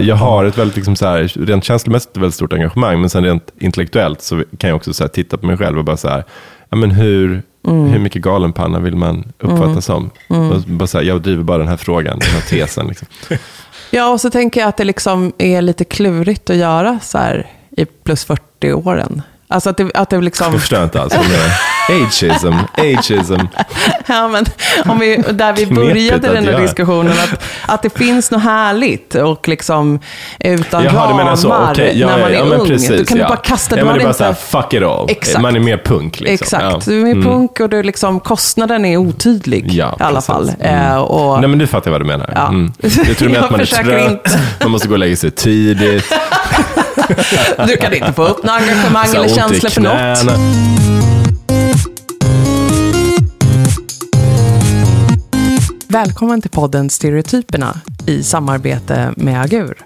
jag har ett väldigt, liksom så här, rent känslomässigt väldigt stort engagemang, men sen rent intellektuellt så kan jag också så titta på mig själv och bara så här, ja men hur, hur mycket galenpanna vill man uppfattas som? Och bara så här, jag driver bara den här frågan, den här tesen. Liksom. Ja, och så tänker jag att det liksom är lite klurigt att göra så här i plus 40-åren. Alltså att det, att det liksom... Jag förstår inte alls vad du menar. Ageism, ageism. Ja, men om vi, där vi började den här göra. diskussionen, att, att det finns något härligt och liksom utan Jaha, du ramar menar så. Okej, ja, när man är ja, ung. precis, du kan ja. du bara kasta, ja, du men det är bara inte... så här, fuck it all. Exakt. Man är mer punk. Liksom. Exakt, du är punk och du liksom, kostnaden är otydlig Ja, i alla precis. fall. Mm. Eh, och, Nej, men du fattar vad du menar. Ja. Mm. Jag tror med Jag att man är trött, inte. man måste gå och lägga sig tidigt. Du kan inte få upp något engagemang eller känslor för något. Välkommen till podden Stereotyperna i samarbete med Agur.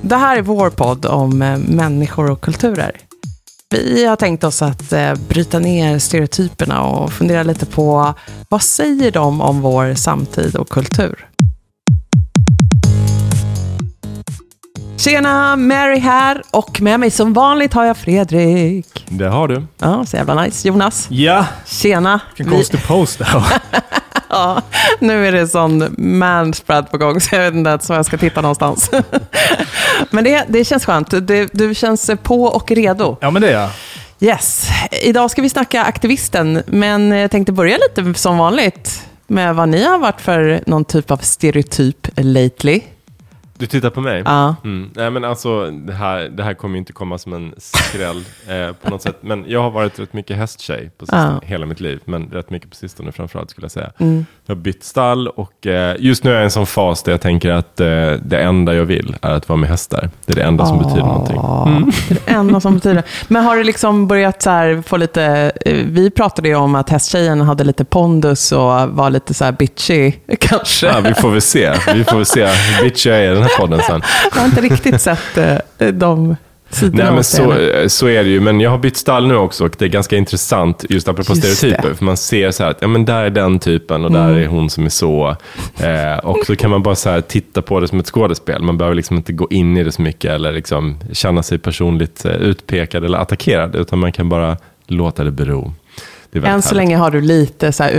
Det här är vår podd om eh, människor och kulturer. Vi har tänkt oss att eh, bryta ner stereotyperna och fundera lite på vad säger de om vår samtid och kultur? Tjena, Mary här och med mig som vanligt har jag Fredrik. Det har du. Ja, så jävla nice. Jonas. Ja, Tjena. vilken konstig post det här. Ja, nu är det sån manspread på gång, så jag vet inte ens var jag ska titta någonstans. Men det, det känns skönt. Du, du känns på och redo. Ja, men det är jag. Yes. Idag ska vi snacka aktivisten, men jag tänkte börja lite som vanligt med vad ni har varit för någon typ av stereotyp lately. Du tittar på mig? Ja. Mm. Nej, men alltså, det, här, det här kommer ju inte komma som en skräll eh, på något sätt. Men jag har varit rätt mycket hästtjej på sistone, Ja. hela mitt liv. Men rätt mycket på sistone framförallt skulle jag säga. Mm. Jag har bytt stall och eh, just nu är jag i en sån fas där jag tänker att eh, det enda jag vill är att vara med hästar. Det är det enda som betyder någonting. Ja, Det är det enda som betyder. Men har det liksom börjat så här få lite... eh, Vi pratade ju om att hästtjejen hade lite pondus och var lite så här bitchy kanske. Ja, vi får väl se. Vi får väl se hur bitchig jag är den här podden sen. Jag har inte riktigt sett eh, de sidorna Nej, men dig ännu. så, så är det ju. Men jag har bytt stall nu också och det är ganska intressant just apropå Just stereotyper. det. För man ser så här att ja, men där är den typen och Mm. där är hon som är så. Eh, och så kan man bara så titta på det som ett skådespel. Man behöver liksom inte gå in i det så mycket eller liksom känna sig personligt eh, utpekad eller attackerad. Utan man kan bara låta det bero. Än så härligt. länge har du lite så här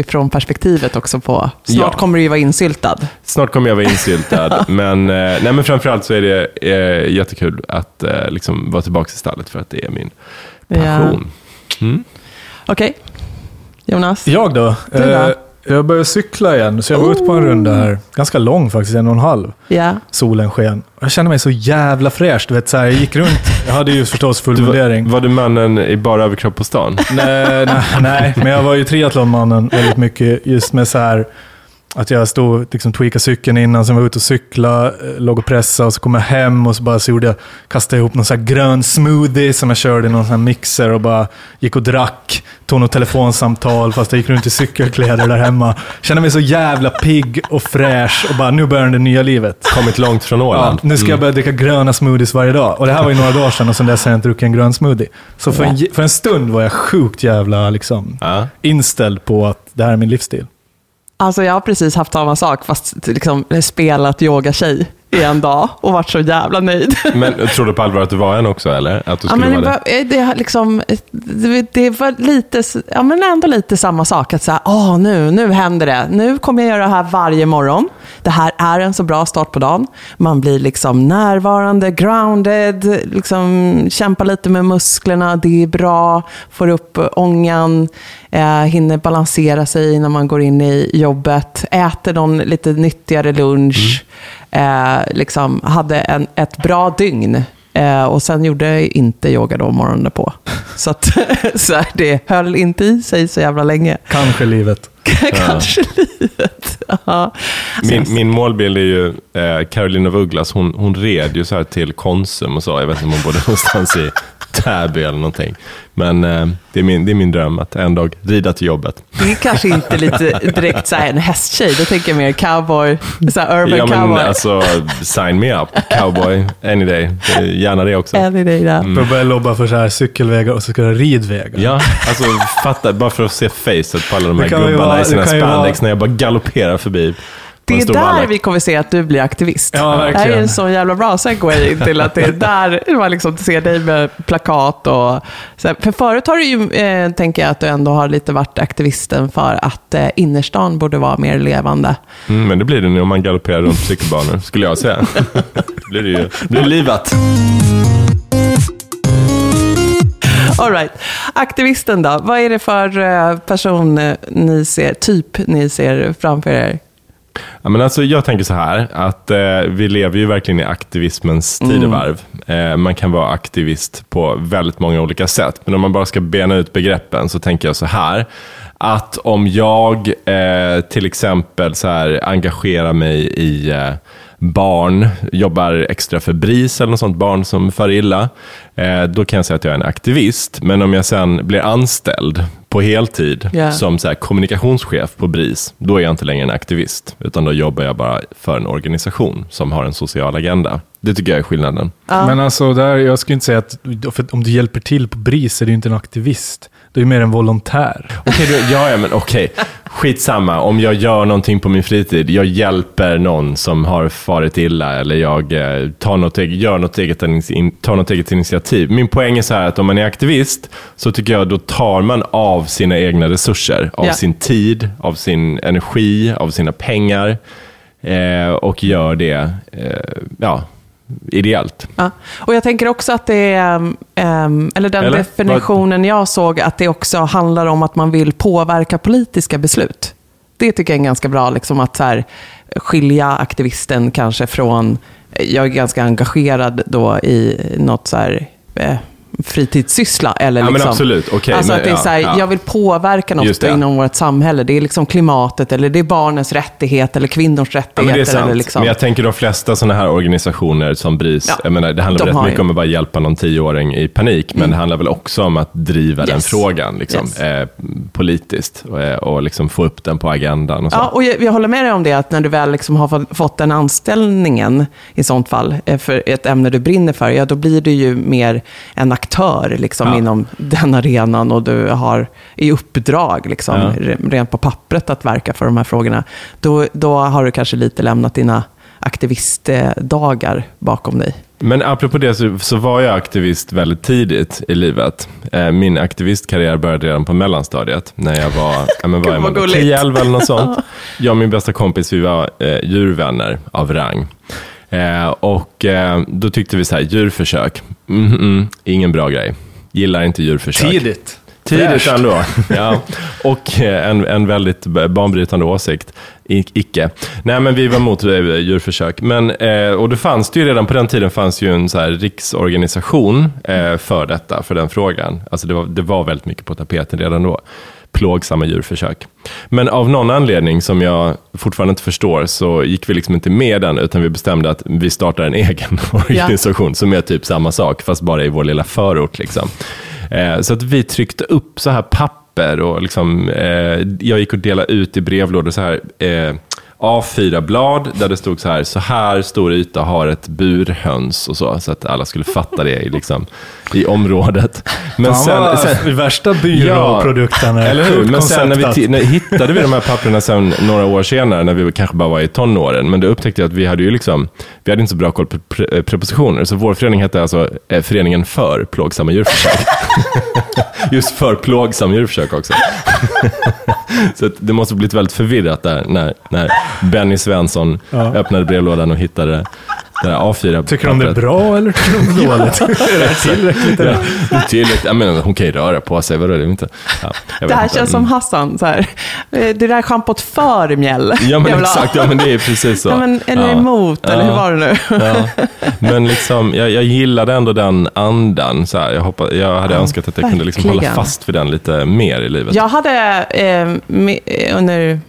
utifrån perspektivet också på. Snart Ja. kommer du ju vara insyltad. Snart kommer jag vara insyltad, men, eh, nej, men framförallt så är det eh, jättekul att eh, liksom vara tillbaka i stallet för att det är min passion. Mm. Okej, Jonas. Jag då? Du då? Jag började cykla igen, så jag var ute på en runda här. Ganska lång faktiskt, en och en halv. Ja. Solen sken. Jag kände mig så jävla fräsch. Du vet, så här, jag gick runt. Jag hade ju förstås full var, var du mannen i bara överkropp på stan? Nej, nej, nej, men jag var ju triathlonmannen väldigt mycket. Just med så här att jag stod liksom tweakade cykeln innan, sen var jag ute och cykla, eh, låg och pressade och så kom jag hem och så bara så gjorde jag, kastade ihop någon så här grön smoothie som jag körde i någon sån mixer och bara gick och drack. Tog något telefonsamtal fast jag gick runt i cykelkläder där hemma. Kände mig så jävla pigg och fräsch och bara nu börjar det nya livet. Kommit långt från Ja, Åland? nu ska jag börja dricka gröna smoothies varje dag. Och det här var ju några dagar sedan och sen dess har jag inte druckit en grön smoothie. Så för en, för en stund var jag sjukt jävla liksom, Ja. inställd på att det här är min livsstil. Alltså jag har precis haft samma sak, fast liksom spelat yoga-tjej i en dag och varit så jävla nöjd. Men tror du på allvar att du var en också, eller? Att du Ja, men det, vara det? var, det, liksom, det, det var lite, ja, men ändå lite samma sak. Att säga, åh, nu, nu händer det. Nu kommer jag göra det här varje morgon. Det här är en så bra start på dagen. Man blir liksom närvarande, grounded, liksom kämpar lite med musklerna. Det är bra, får upp ångan, eh, hinner balansera sig när man går in i jobbet. Äter någon lite nyttigare lunch. Eh, liksom hade en, ett bra dygn. Eh, och sen gjorde jag inte yoga då morgonen på. Så, att, så här, det höll inte i sig så jävla länge. Kanske livet. Kanske livet. Ja. Min, Sen- min målbild är ju eh, Carolina af Ugglas. Hon, hon red ju så här till Konsum och så. Jag vet inte om hon bodde någonstans i Täby eller någonting. Men eh, det, är min, det är min dröm att en dag rida till jobbet. Det är kanske inte lite direkt så en hästtjej. Då tänker jag mer cowboy, så urban Ja, men cowboy. alltså, sign me up. Cowboy, any day. Gärna det också. Any day där. För att börja lobba för så här cykelvägar och så ska det vara ridvägar. Ja, alltså fatta, bara för att se facet på alla de här gubbarna vara- i sina spandex vara- när jag bara galopperar förbi. Det är där vallack. vi kommer se att du blir aktivist. Ja, Det här är en så jävla bra segway till att det är där man liksom ser dig med plakat och... För förut har du ju, eh, tänker jag, att du ändå har lite varit aktivisten för att eh, innerstan borde vara mer levande. Mm, men det blir det nu om man galopperar runt cykelbanor, skulle jag säga. det blir det ju det blir livat. All right. Aktivisten då, vad är det för eh, person eh, ni ser, typ ni ser framför er? Ja, men alltså, jag tänker så här, att eh, vi lever ju verkligen i aktivismens tidevarv. Eh, man kan vara aktivist på väldigt många olika sätt, men om man bara ska bena ut begreppen så tänker jag så här, att om jag eh, till exempel så här, engagerar mig i eh, barn, jobbar extra för BRIS eller något sånt, barn som far illa, eh, då kan jag säga att jag är en aktivist. Men om jag sen blir anställd på heltid Ja. som så här, kommunikationschef på BRIS, då är jag inte längre en aktivist, utan då jobbar jag bara för en organisation som har en social agenda. Det tycker jag är skillnaden. Men alltså, där, jag skulle inte säga att om du hjälper till på BRIS är du inte en aktivist. Du är mer en volontär. Okej, då- ja, ja, men okej. Skitsamma, om jag gör någonting på min fritid, jag hjälper någon som har farit illa eller jag eh, tar något, eget- gör något eget, tar något eget initiativ. Min poäng är så här att om man är aktivist så tycker jag då tar man av sina egna resurser, av Ja. sin tid, av sin energi, av sina pengar eh, och gör det eh, ja, ideellt. Ja. Och jag tänker också att det är, ehm, eller den Eller? definitionen jag såg, att det också handlar om att man vill påverka politiska beslut. Det tycker jag är ganska bra, liksom att så här, skilja aktivisten kanske från, jag är ganska engagerad då i något så här, eh, fritidssyssla. Eller Ja, men liksom, absolut. Okej, alltså men att det är ja, så här, ja. jag vill påverka något inom vårt samhälle. Det är liksom klimatet, eller det är barnens rättighet, eller kvinnors Ja, rättigheter. men är sant. eller liksom. Men jag tänker de flesta sådana här organisationer som BRIS, Ja, menar, det handlar de rätt mycket ju- om att bara hjälpa någon tioåring i panik, men det handlar väl också om att driva den Yes. frågan liksom, Yes. eh, politiskt och, eh, och liksom få upp den på agendan. Och så. Ja, och jag, jag håller med dig om det, att när du väl liksom har fått- den anställningen, i sånt fall, eh, för ett ämne du brinner för, ja, då blir du ju mer en aktör liksom, Ja. inom den arenan och du har i uppdrag, liksom, Ja. re- rent på pappret, att verka för de här frågorna. Då, då har du kanske lite lämnat dina aktivistdagar bakom dig. Men apropå det så, så var jag aktivist väldigt tidigt i livet. Eh, min aktivistkarriär började redan på mellanstadiet, när jag var, ja, men var jag gulligt. 10, 11 eller något sånt. Jag och min bästa kompis, vi var eh, djurvänner av rang. Eh, och eh, då tyckte vi så här, djurförsök, mm, mm, ingen bra grej. Gillar inte djurförsök. Tidigt. Tidigt ändå. Ja. Och eh, en, en väldigt banbrytande åsikt. I, icke. Nej, men vi var mot eh, djurförsök. Men, eh, och det fanns det ju redan på den tiden fanns ju en så här riksorganisation eh, för detta, för den frågan. Alltså det var, det var väldigt mycket på tapeten redan då. Plågsamma djurförsök. Men av någon anledning som jag fortfarande inte förstår så gick vi liksom inte med den, utan vi bestämde att vi startar en egen organisation som är typ samma sak, fast bara i vår lilla förort. Liksom. Eh, så att vi tryckte upp så här papper och liksom, eh, jag gick och delade ut i brevlådor så här eh, A4-blad där det stod så här, så här stor yta har ett burhöns och så, så att alla skulle fatta det i, liksom, i området. Men Fan sen, sen, värsta byråprodukten. här. eller hur? Men sen när vi, när, hittade vi de här papperna sen några år senare, när vi kanske bara var i tonåren, men då upptäckte jag att vi hade ju liksom, vi hade inte så bra koll på pre- prepositioner, så vår förening hette alltså eh, Föreningen för plågsamma djurförsök. Just för plågsam djurförsök också. så det måste blivit väldigt förvirrat där, när, när Benny Svensson Ja. öppnade brevlådan och hittade det där A4-pappret. Tycker de det är bra eller tycker de det är dåligt? är det tillräckligt? Ja, eller? det är tydligt. Jag menar, hon kan ju röra på sig, vadå? Det är inte... Ja, jag Det här inte. känns som Hassan, så här. Det där schampot för mjäll. Ja, men exakt. Ja, men det är precis så. Ja, men, eller ja. emot, eller Ja. hur var det nu? Ja. Men liksom, jag, jag gillade ändå den andan. Så här, jag, hoppas, jag hade Ja, önskat att jag kunde liksom hålla fast vid den lite mer i livet. Jag hade, eh, under,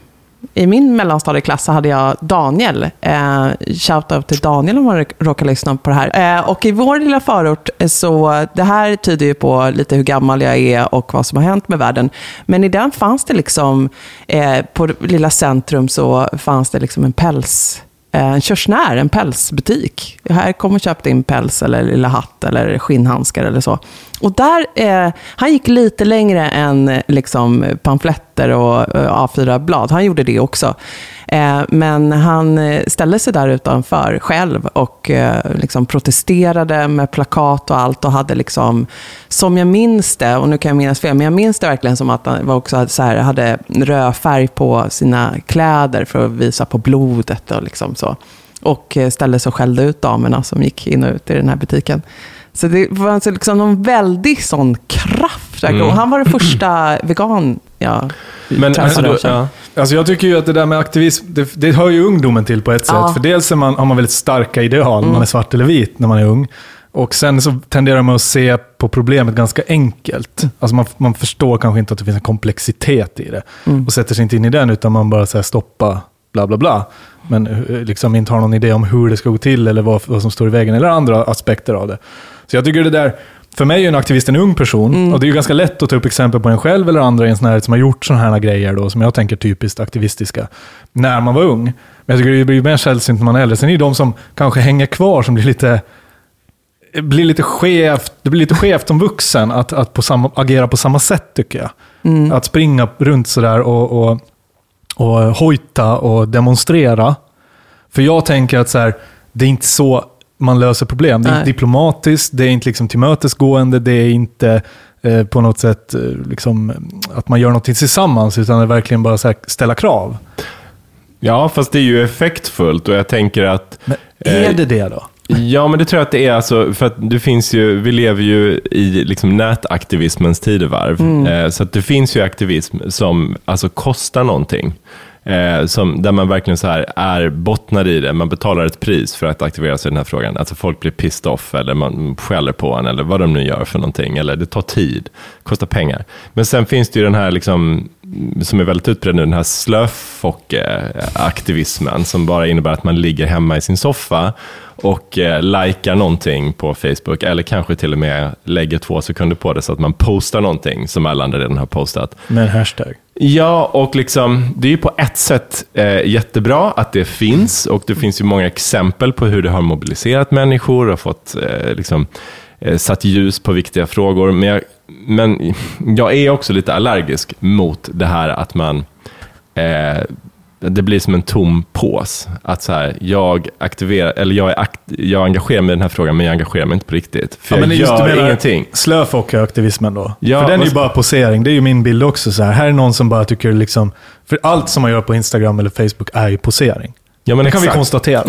i min mellanstadieklass så hade jag Daniel. Eh, Shoutout till Daniel om man råkar lyssna på det här. Eh, och i vår lilla förort, eh, så det här tyder ju på lite hur gammal jag är och vad som har hänt med världen. Men i den fanns det liksom, eh, på det lilla centrum så fanns det liksom en päls Eh, en körsnär, en pälsbutik. Här kom och köpte in päls eller lilla hatt eller skinnhandskar eller så. Och där, eh, han gick lite längre än eh, liksom, pamfletter och eh, A4-blad. Han gjorde det också. Eh, men han eh, ställde sig där utanför själv och eh, liksom protesterade med plakat och allt och hade liksom, som jag minns det, och nu kan jag minnas fel, men jag minns det verkligen som att han var också så här, hade röd färg på sina kläder för att visa på blodet och liksom så. Och ställde sig och skällde ut damerna som gick in och ut i den här butiken. Så det var alltså liksom någon väldig sån kraft. Mm. Och han var den första vegan jag men, träffade. alltså, ja. Alltså jag tycker ju att det där med aktivism, det, det hör ju ungdomen till på ett sätt. Ja. För dels är man, har man väldigt starka ideal, man är svart eller vit när man är ung. Och sen så tenderar man att se på problemet ganska enkelt. Alltså man, man förstår kanske inte att det finns en komplexitet i det. Och sätter sig inte in i den, utan man bara säger stoppa, bla bla bla. Men eh, liksom inte har någon idé om hur det ska gå till eller vad, vad som står i vägen, eller andra aspekter av det. Så jag tycker det där, för mig är en aktivist en ung person, och det är ju ganska lätt att ta upp exempel på en själv eller andra i en sån här, som har gjort sådana här grejer då, som jag tänker typiskt aktivistiska, när man var ung. Men jag tycker det blir mer sällsynt när man är äldre. Sen är det de som kanske hänger kvar som blir lite blir lite skevt, det blir lite skevt som vuxen att, att på samma, agera på samma sätt tycker jag. Att springa runt sådär och, och, och hojta och demonstrera. För jag tänker att så här, det är inte så man löser problem. Det är Nej. inte diplomatiskt, det är inte liksom tillmötesgående, det är inte eh, på något sätt eh, liksom, att man gör något tillsammans, utan det är verkligen bara så här, ställa krav. ja, fast det är ju effektfullt och jag tänker att... Men är eh, det det då? Ja, men det tror jag att det är. Alltså, för att det finns ju, vi lever ju i liksom nätaktivismens tidevarv. Eh, så att det finns ju aktivism som alltså, kostar någonting. Eh, som, där man verkligen så här är bottnar i det. Man betalar ett pris för att aktivera sig i den här frågan. Alltså folk blir pissed off eller man skäller på en eller vad de nu gör för någonting. Eller det tar tid, kostar pengar. Men sen finns det ju den här, liksom, som är väldigt utbredd nu, den här slöfock-aktivismen eh, som bara innebär att man ligger hemma i sin soffa och eh, likar någonting på Facebook eller kanske till och med lägger två sekunder på det så att man postar någonting som alla andra redan har postat. Med en hashtag. Ja, och liksom, det är ju på ett sätt eh, jättebra att det finns och det finns ju många exempel på hur det har mobiliserat människor och fått eh, liksom, eh, satt ljus på viktiga frågor. Men jag, men jag är också lite allergisk mot det här att man eh, det blir som en tom pås. Att så här, jag aktiverar, eller jag, är akt, jag engagerar mig i den här frågan, men jag engagerar mig inte på riktigt. För jag men gör menar ingenting. Slöfock-aktivismen då? Ja, för den är ju och- bara posering. Det är ju min bild också. Så här. här är någon som bara tycker liksom... För allt som man gör på Instagram eller Facebook är ju posering. Ja, men det kan vi exakt. konstatera.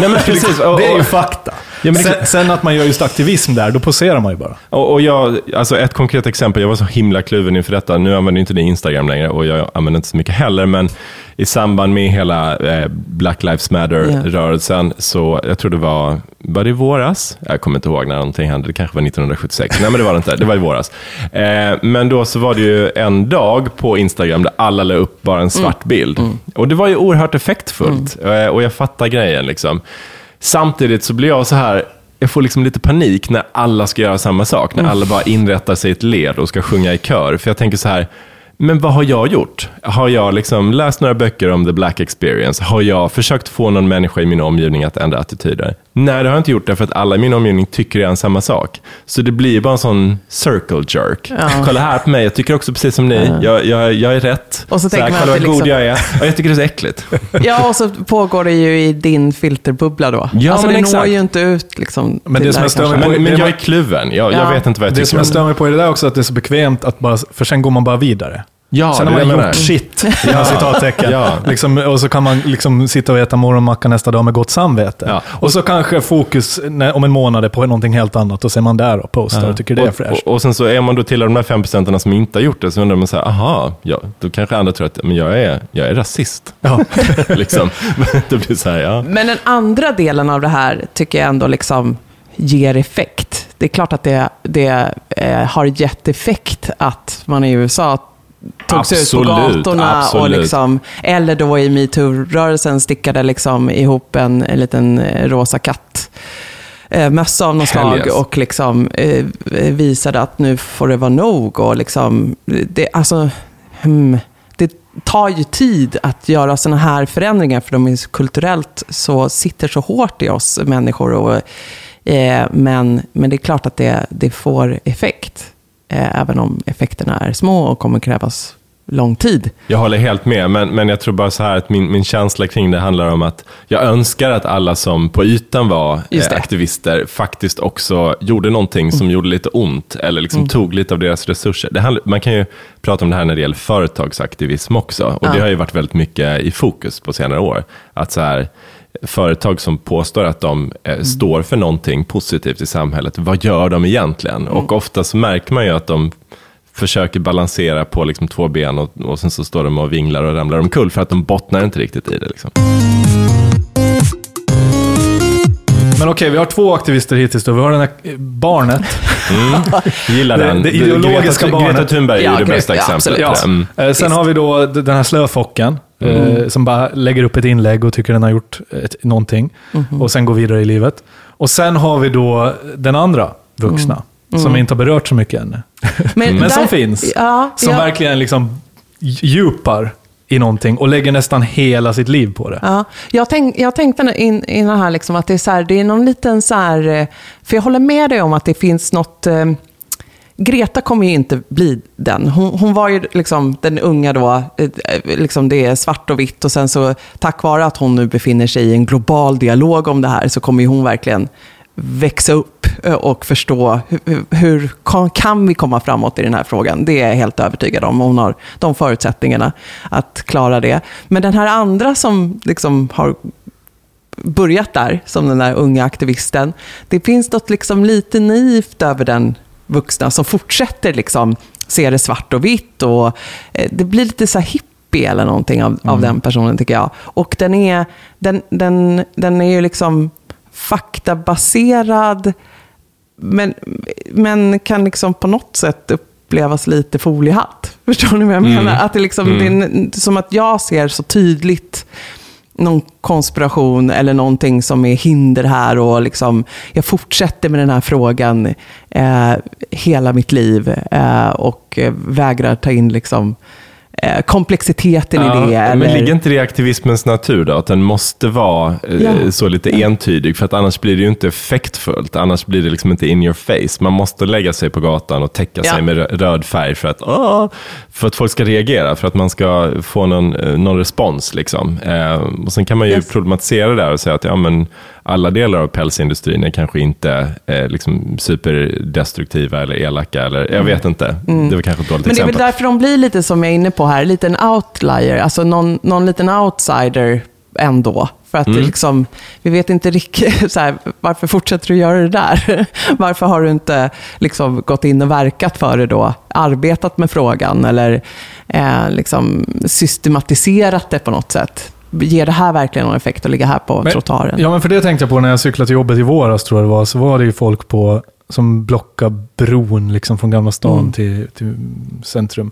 Nej, men precis. Det är ju fakta. Ja, sen, sen att man gör just aktivism där, då poserar man ju bara. Och, och jag, alltså ett konkret exempel, jag var så himla kluven inför detta. Nu använder inte ni Instagram längre och jag använder inte så mycket heller, men i samband med hela eh, Black Lives Matter-rörelsen, så jag tror det var, var det i våras? Jag kommer inte ihåg när någonting hände, det kanske var 1976. Nej, men det var det inte, det var i våras. Eh, men då så var det ju en dag på Instagram där alla la upp bara en svart bild. Och det var ju oerhört effektfullt, eh, och jag fattar grejen liksom. Samtidigt så blir jag så här, jag får liksom lite panik när alla ska göra samma sak. När alla bara inrättar sig i ett led och ska sjunga i kör. För jag tänker så här, men vad har jag gjort? Har jag liksom läst några böcker om the black experience? Har jag försökt få någon människa i min omgivning att ändra attityder? Nej, det har jag inte gjort därför att alla i min omgivning tycker redan samma sak. Så det blir bara en sån circle jerk. Ja. Kolla här på mig, jag tycker också precis som ni. Jag, jag, jag är rätt. Och så här, tänker man kolla vad det god liksom- jag är. Och jag tycker det är så äckligt. Ja, och så pågår det ju i din filterbubbla då. Ja, alltså, men det exakt. når ju inte ut liksom, Men det som jag stör mig kanske. på- Men, men det jag är kluven. Jag, Ja. jag vet inte vad jag Det tycker som jag stör mig på är det där också, att det är så bekvämt att bara... För sen går man bara vidare. Ja, Sen har är man gjort shit, inom citattecken. Ja. Liksom, och så kan man liksom sitta och äta morgonmacka nästa dag med gott samvete. Ja. Och så kanske fokus om en månad är på någonting helt annat och så är man där och postar och tycker det är fräscht. och, och sen så är man då till de här fem procenten som inte har gjort det, så undrar man så här, aha, ja, då kanske andra tror att men jag, är, jag är rasist. Ja. liksom. det blir så här, ja. Men den andra delen av det här tycker jag ändå liksom ger effekt. Det är klart att det, det eh, har gett effekt att man i USA togs ut på Absolut, gatorna. Och liksom, eller då i metoo-rörelsen stickade liksom ihop en, en liten eh, rosa katt eh, mössa av något slag yes. och liksom, eh, visade att nu får det vara nog. Och liksom, det, alltså, hmm, det tar ju tid att göra sådana här förändringar, för de är kulturellt så sitter så hårt i oss människor. Och, eh, men, men det är klart att det, det får effekt, eh, även om effekterna är små och kommer krävas lång tid. Jag håller helt med, men, men jag tror bara så här att min, min känsla kring det handlar om att jag önskar att alla som på ytan var eh, det. aktivister faktiskt också gjorde någonting som gjorde lite ont eller liksom tog lite av deras resurser. Det handlar, man kan ju prata om det här när det gäller företagsaktivism också och det Ja. har ju varit väldigt mycket i fokus på senare år. Att så här, företag som påstår att de eh, står för någonting positivt i samhället, vad gör de egentligen? Och ofta så märker man ju att de försöker balansera på liksom två ben och, och sen så står de och vinglar och ramlar omkull för att de bottnar inte riktigt i det. Liksom. Men okej, vi har två aktivister hittills då. Vi har den här eh, barnet. Gillar Det- den. det ideologiska Greta, barnet. Greta Thunberg är Ja, ju det bästa ja, exemplet. absolut. Mm. Eh, Sen har vi då den här slöfocken. Eh, Som bara lägger upp ett inlägg och tycker den har gjort ett, någonting. Och sen går vidare i livet. Och sen har vi då den andra vuxna. Som inte har berört så mycket ännu. Men där- som finns. Ja, Som ja, verkligen liksom djupar i någonting och lägger nästan hela sitt liv på det. Ja, jag, tänk, jag tänkte in, innan här liksom att det är, så här, det är någon liten så här, eh, för jag håller med dig om att det finns något, eh, Greta kommer ju inte bli den. Hon, hon var ju liksom den unga då, eh, liksom det är svart och vitt och sen så tack vare att hon nu befinner sig i en global dialog om det här så kommer ju hon verkligen växa upp eh, och förstå hur, hur kan, kan vi komma framåt i den här frågan. Det är jag helt övertygad om. Hon har de förutsättningarna att klara det. Men den här andra som liksom har börjat där, som den där unga aktivisten. Det finns något liksom lite naivt över den vuxna som fortsätter liksom se det svart och vitt. Och, eh, det blir lite så här hippie eller någonting av, av den personen tycker jag. Och den är, den, den, den är ju liksom faktabaserad men, men kan liksom på något sätt upplevas lite foliehatt. Förstår ni vad jag menar? Att det, liksom, det är n- som att jag ser så tydligt någon konspiration eller någonting som är hinder här och liksom, jag fortsätter med den här frågan eh, hela mitt liv eh, och eh, vägrar ta in liksom, eh, komplexiteten i det. men eller- ligger inte det i aktivismens natur då? Att den måste vara eh, Ja. så lite entydig, för att annars blir det ju inte effektfullt. Annars blir det liksom inte in your face. Man måste lägga sig på gatan och täcka Ja. sig med rö- röd färg för att, åh, för att folk ska reagera, för att man ska få någon, eh, någon respons. Liksom. Eh, och sen kan man ju Yes. problematisera det där och säga att ja, men alla delar av pälsindustrin är kanske inte eh, liksom superdestruktiva eller elaka. Eller, jag vet inte, det var kanske ett dåligt Mm. Men det är exempel. väl därför de blir lite som jag är inne på här, lite en outlier, alltså någon, någon liten outsider ändå. För att Mm. liksom, vi vet inte riktigt, så här, varför fortsätter du göra det där? Varför har du inte liksom gått in och verkat för det då? Arbetat med frågan eller eh, liksom systematiserat det på något sätt? Ger det här verkligen någon effekt att ligga här på Men- trottoaren? Ja, men för det tänkte jag på när jag cyklade till jobbet i våras, tror jag det var. Så var det ju folk på, som blockade bron liksom från Gamla stan Mm. till, till centrum.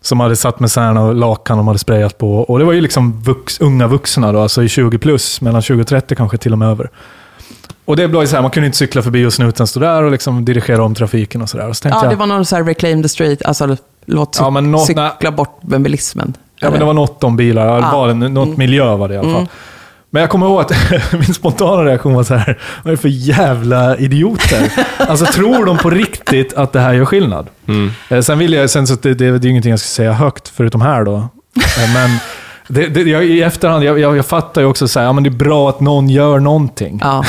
Som hade satt med särna och lakan de hade sprayat på. Och det var ju liksom vux, unga vuxna då, alltså i 20 plus, mellan 20 och 30 kanske till och med över. Och det blev så här, man kunde inte cykla förbi och snuten stå där och liksom dirigera om trafiken och sådär. Så Ja, jag, det var någon så här reclaim the street, alltså låt Ja, något- cykla bort bilismen. Ja, men det var något om bilar. Ja. Ja. Var det, något Mm. miljö var det i alla fall. Mm. Men jag kommer ihåg att min spontana reaktion var så här, vad är det för jävla idioter? alltså tror de på riktigt att det här gör skillnad? Mm. Eh, Sen vill jag, sen så det, det, det är ingenting jag ska säga högt förutom här då. Eh, Men det, det, jag, i efterhand, jag, jag, jag fattar ju också så här, ja, men det är bra att någon gör någonting. Ja.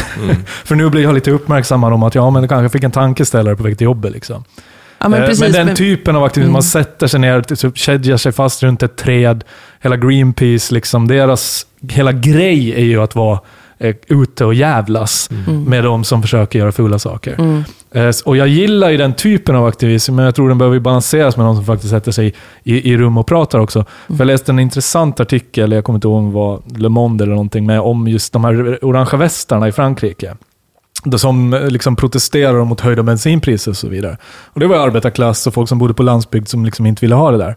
För nu blir jag lite uppmärksammad om att ja, men det kanske fick en tankeställare på väg till jobbet. Liksom. Ja, men Eh, precis. Men den men- typen av aktivism, Mm. man sätter sig ner, typ, kedjar sig fast runt ett träd. Hela Greenpeace, liksom, deras hela grej är ju att vara eh, ute och jävlas Mm. med de som försöker göra fula saker. Eh, s- och jag gillar ju den typen av aktivism, men jag tror den behöver balanseras med någon som faktiskt sätter sig i, i rum och pratar också. För jag läste en intressant artikel, jag kommer inte ihåg om det var Le Monde eller någonting, med, om just de här orangea västarna i Frankrike. Som eh, liksom protesterar mot höjda bensinpriser och så vidare. Och det var arbetarklass och folk som bodde på landsbygd som liksom inte ville ha det där.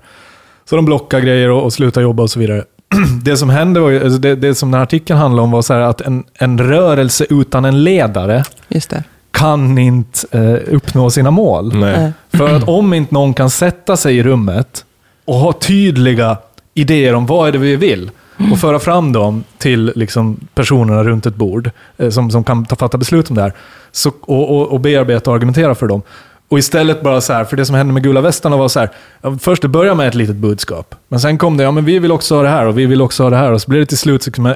Så de blockade grejer och, och slutade jobba och så vidare. Det som hände var ju, alltså det, det som den här artikeln handlade om var så här att en, en rörelse utan en ledare Just det. kan inte eh, uppnå sina mål. Nej. För att om inte någon kan sätta sig i rummet och ha tydliga idéer om vad är det vi vill och föra fram dem till liksom, personerna runt ett bord eh, som, som kan ta, fatta beslut om det här så, och, och, och bearbeta och argumentera för dem. Och istället bara så här, för det som hände med gula västarna var så här, först det började med ett litet budskap. Men sen kom det, ja men vi vill också ha det här och vi vill också ha det här. Och så blev det till slut liksom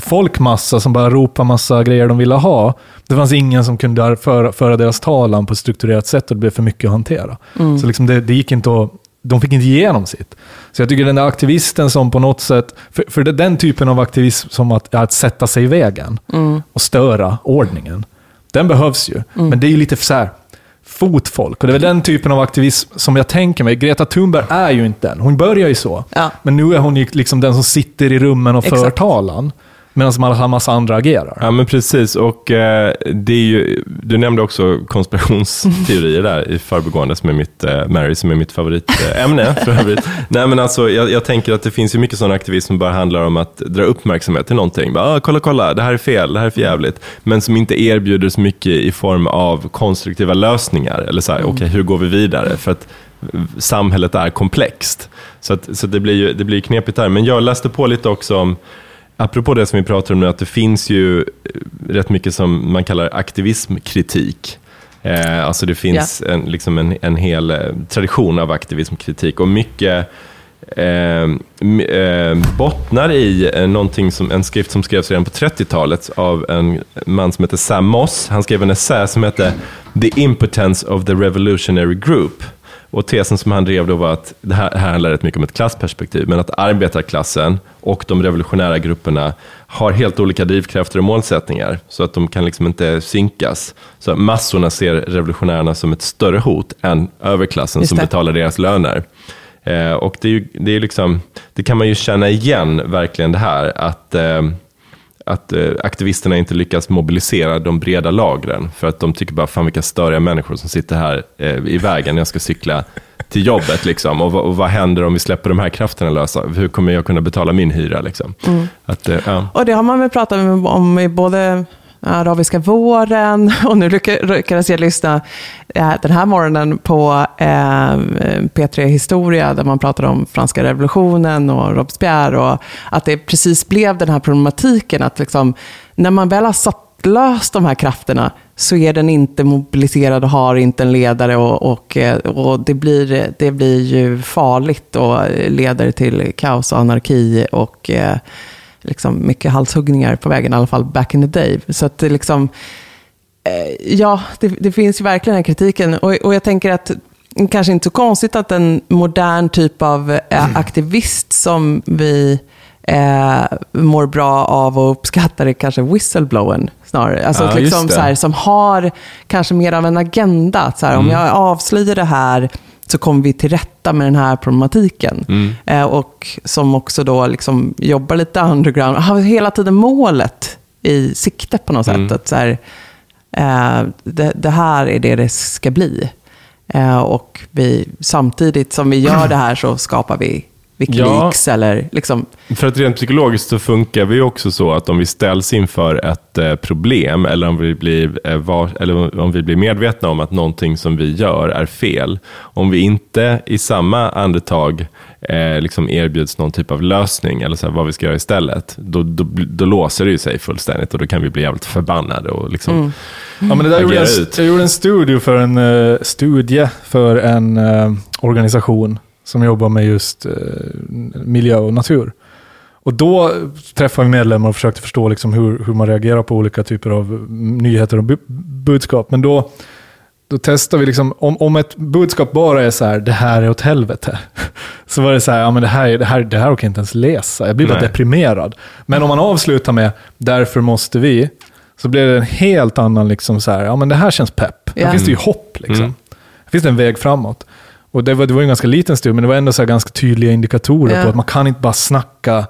folkmassa som bara ropade massa grejer de ville ha. Det fanns ingen som kunde föra, föra deras talan på ett strukturerat sätt och det blev för mycket att hantera. Så liksom det, det gick inte att de fick inte igenom sitt. Så jag tycker den där aktivisten som på något sätt, för, för det är den typen av aktivism som att, att sätta sig i vägen och störa ordningen, den behövs ju. Men det är ju lite så här, fotfolk. Och det är väl den typen av aktivism som jag tänker mig. Greta Thunberg är ju inte den. Hon börjar ju så. Ja. Men nu är hon ju liksom den som sitter i rummen och för talan. Medan en massa andra agerar. Ja, men precis. Och eh, det är ju, du nämnde också konspirationsteorier där i förbigående, som är mitt, eh, Mary, som är mitt favoritämne för övrigt. Nej, men alltså, jag, jag tänker att det finns ju mycket sån aktivism som bara handlar om att dra uppmärksamhet till någonting. Bara, ah, kolla, kolla, det här är fel, det här är för jävligt. Men som inte erbjuder så mycket i form av konstruktiva lösningar. Eller så här, okej, hur går vi vidare? För att samhället är komplext. Så, att, så det blir ju det blir knepigt där. Men jag läste på lite också om Apropå det som vi pratar om nu, att det finns ju eh, rätt mycket som man kallar aktivismkritik. Eh, alltså det finns en, liksom en, en hel eh, tradition av aktivismkritik och mycket eh, eh, bottnar i eh, någonting som, en skrift som skrevs redan på 30-talet av en man som heter Sam Moss. Han skrev en essä som hette The Impotence of the Revolutionary Group. Och tesen som han drev då var att, det här, här handlar rätt mycket om ett klassperspektiv, men att arbetarklassen och de revolutionära grupperna har helt olika drivkrafter och målsättningar, så att de kan liksom inte synkas. Så massorna ser revolutionärerna som ett större hot än överklassen som betalar deras löner. Eh, och det, är ju, det, är liksom, det kan man ju känna igen, verkligen det här, att eh, att eh, aktivisterna inte lyckas mobilisera de breda lagren. För att de tycker bara, fan vilka störiga människor som sitter här eh, i vägen när jag ska cykla till jobbet. Liksom. Och, vad- och vad händer om vi släpper de här krafterna lösa? Hur kommer jag kunna betala min hyra? Liksom? Att, eh, ja. Och det har man väl pratat om i både arabiska våren. Och nu lyckades jag lyssna eh, den här morgonen på eh, P3 Historia där man pratar om franska revolutionen och Robespierre och att det precis blev den här problematiken att liksom, när man väl har satt löst de här krafterna så är den inte mobiliserad och har inte en ledare och, och, eh, och det, blir, det blir ju farligt och leder till kaos och anarki och eh, liksom mycket halshuggningar på vägen, i alla fall back in the day. Så att det liksom, eh, ja, det, det finns ju verkligen den här kritiken. Och, och jag tänker att kanske inte så konstigt att en modern typ av eh, aktivist som vi eh, mår bra av och uppskattar är kanske whistleblowern snarare. Alltså Ja, liksom så här, som har kanske mer av en agenda. Att så här, Om jag avslöjar det här så kommer vi till rätta med den här problematiken. Eh, och som också då liksom jobbar lite underground. Har hela tiden målet i sikte på något sätt. Att så här, eh, det, det här är det det ska bli. Eh, och vi, samtidigt som vi gör det här så skapar vi Wikileaks eller liksom... För att rent psykologiskt så funkar vi ju också så att om vi ställs inför ett eh, problem eller om vi, blir, eh, var, eller om vi blir medvetna om att någonting som vi gör är fel, om vi inte i samma andetag eh, liksom erbjuds någon typ av lösning eller så här, vad vi ska göra istället, då, då, då låser det ju sig fullständigt och då kan vi bli jävligt förbannade och liksom Ja, men det där gjorde agera jag, ut. jag gjorde en studie för en, eh, studie för en eh, organisation som jobbar med just eh, miljö och natur. Och då träffade vi medlemmar och försökte förstå liksom hur, hur man reagerar på olika typer av mm, nyheter och bu- budskap. Men då, då testade vi, liksom, om, om ett budskap bara är så här, det här är åt helvete. Så var det så här, ja men det här, är- det här, det här orkar jag inte ens läsa. Jag blir bara Nej. deprimerad. Men om man avslutar med, därför måste vi, så blir det en helt annan, liksom så här, ja men det här känns pepp. Här Ja. finns det ju hopp liksom. Mm. Här finns det en väg framåt. Och det var, det var en ganska liten studie, men det var ändå så här ganska tydliga indikatorer Ja. på att man kan inte bara snacka,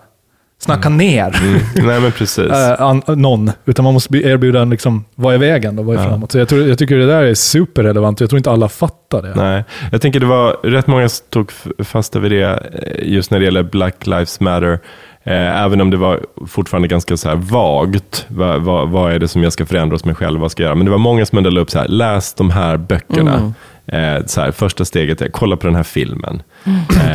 snacka ner Mm. Nej men precis. eh, an, någon, utan man måste erbjuda en, liksom, vad är vägen då, vad är Ja. framåt? Så jag, tror, jag tycker det där är superrelevant, jag tror inte alla fattar det. Nej, jag tänker det var rätt många som tog fasta vid det eh, just när det gäller Black Lives Matter. Eh, även om det var fortfarande ganska så här vagt. Vad, vad, vad är det som jag ska förändra hos mig själv? Vad ska jag göra? Men det var många som ändå upp så här, läs de här böckerna. Eh, så här, första steget är kolla på den här filmen.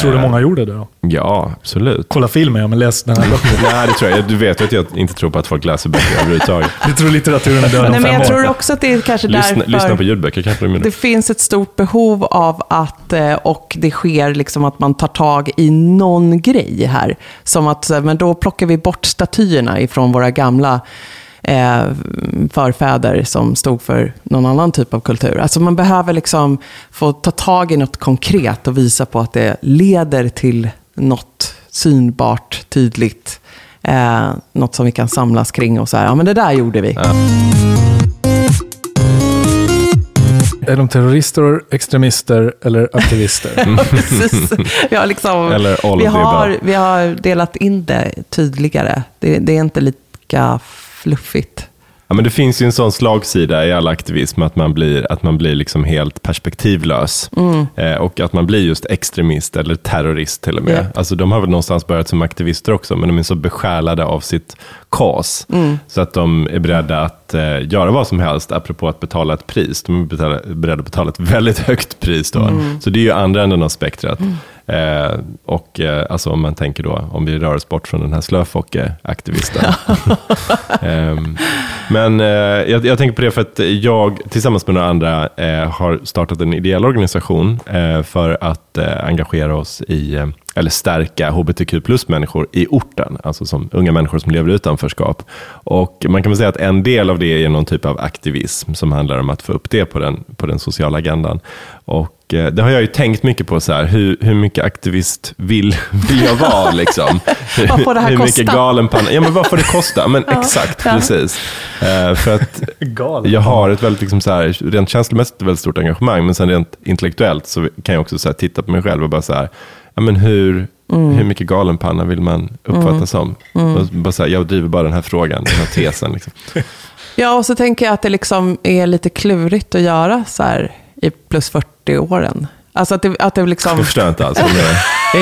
Tror du många gjorde det då? Ja, absolut. Kolla filmen, ja, men läs den här boken. Nej, det tror jag. Du vet ju att jag inte tror på att folk läser böcker överhuvudtaget. Du tror litteraturen är död om Nej, men jag år? tror också att det är kanske Lyssna, därför... lyssna på ljudböcker kanske de Det gjorde. finns ett stort behov av att, eh, och det sker liksom att man tar tag i någon grej här. Som att, eh, men då plockar vi bort statyerna ifrån våra gamla eh, förfäder som stod för någon annan typ av kultur. Alltså man behöver liksom få ta tag i något konkret och visa på att det leder till något synbart, tydligt. Eh, något som vi kan samlas kring och så här, ja men det där gjorde vi. Är de terrorister, extremister eller aktivister? Precis. Vi har, liksom, vi, har, vi har delat in det tydligare. Det, det är inte lika fluffigt. Ja, men det finns ju en sån slagsida i all aktivism, att man blir, att man blir liksom helt perspektivlös. Mm. Eh, och att man blir just extremist eller terrorist till och med. Ja. Alltså, de har väl någonstans börjat som aktivister också, men de är så besjälade av sitt kas. Mm. Så att de är beredda att eh, göra vad som helst, apropå att betala ett pris. De är betala, beredda att betala ett väldigt högt pris då. Mm. Så det är ju andra änden av spektrat. Eh, och eh, alltså om man tänker då, om vi rör oss bort från den här slöfocke-aktivisten. Ehm, men eh, jag, jag tänker på det för att jag tillsammans med några andra eh, har startat en ideell organisation eh, för att engagera oss i, eller stärka hbtq plus-människor i orten, alltså som unga människor som lever i utanförskap. Och man kan väl säga att en del av det är någon typ av aktivism som handlar om att få upp det på den, på den sociala agendan. Och det har jag ju tänkt mycket på, så här, hur, hur mycket aktivist vill, vill jag vara? Liksom? Vad får det här hur kosta? mycket galenpanna? Ja, men vad får det kosta? Men exakt, ja. precis. Eh, för att jag har ett väldigt, liksom så här, rent känslomässigt väldigt stort engagemang, men sen rent intellektuellt så kan jag också så här, titta på mig själv och bara så här, ja, men hur, Mm. hur mycket galenpanna vill man uppfattas som? Och bara så här, jag driver bara den här frågan, den här tesen. Liksom. Ja, och så tänker jag att det liksom är lite klurigt att göra så här i plus 40-åren. Alltså att det, att det liksom... Jag förstår inte alls vad det är.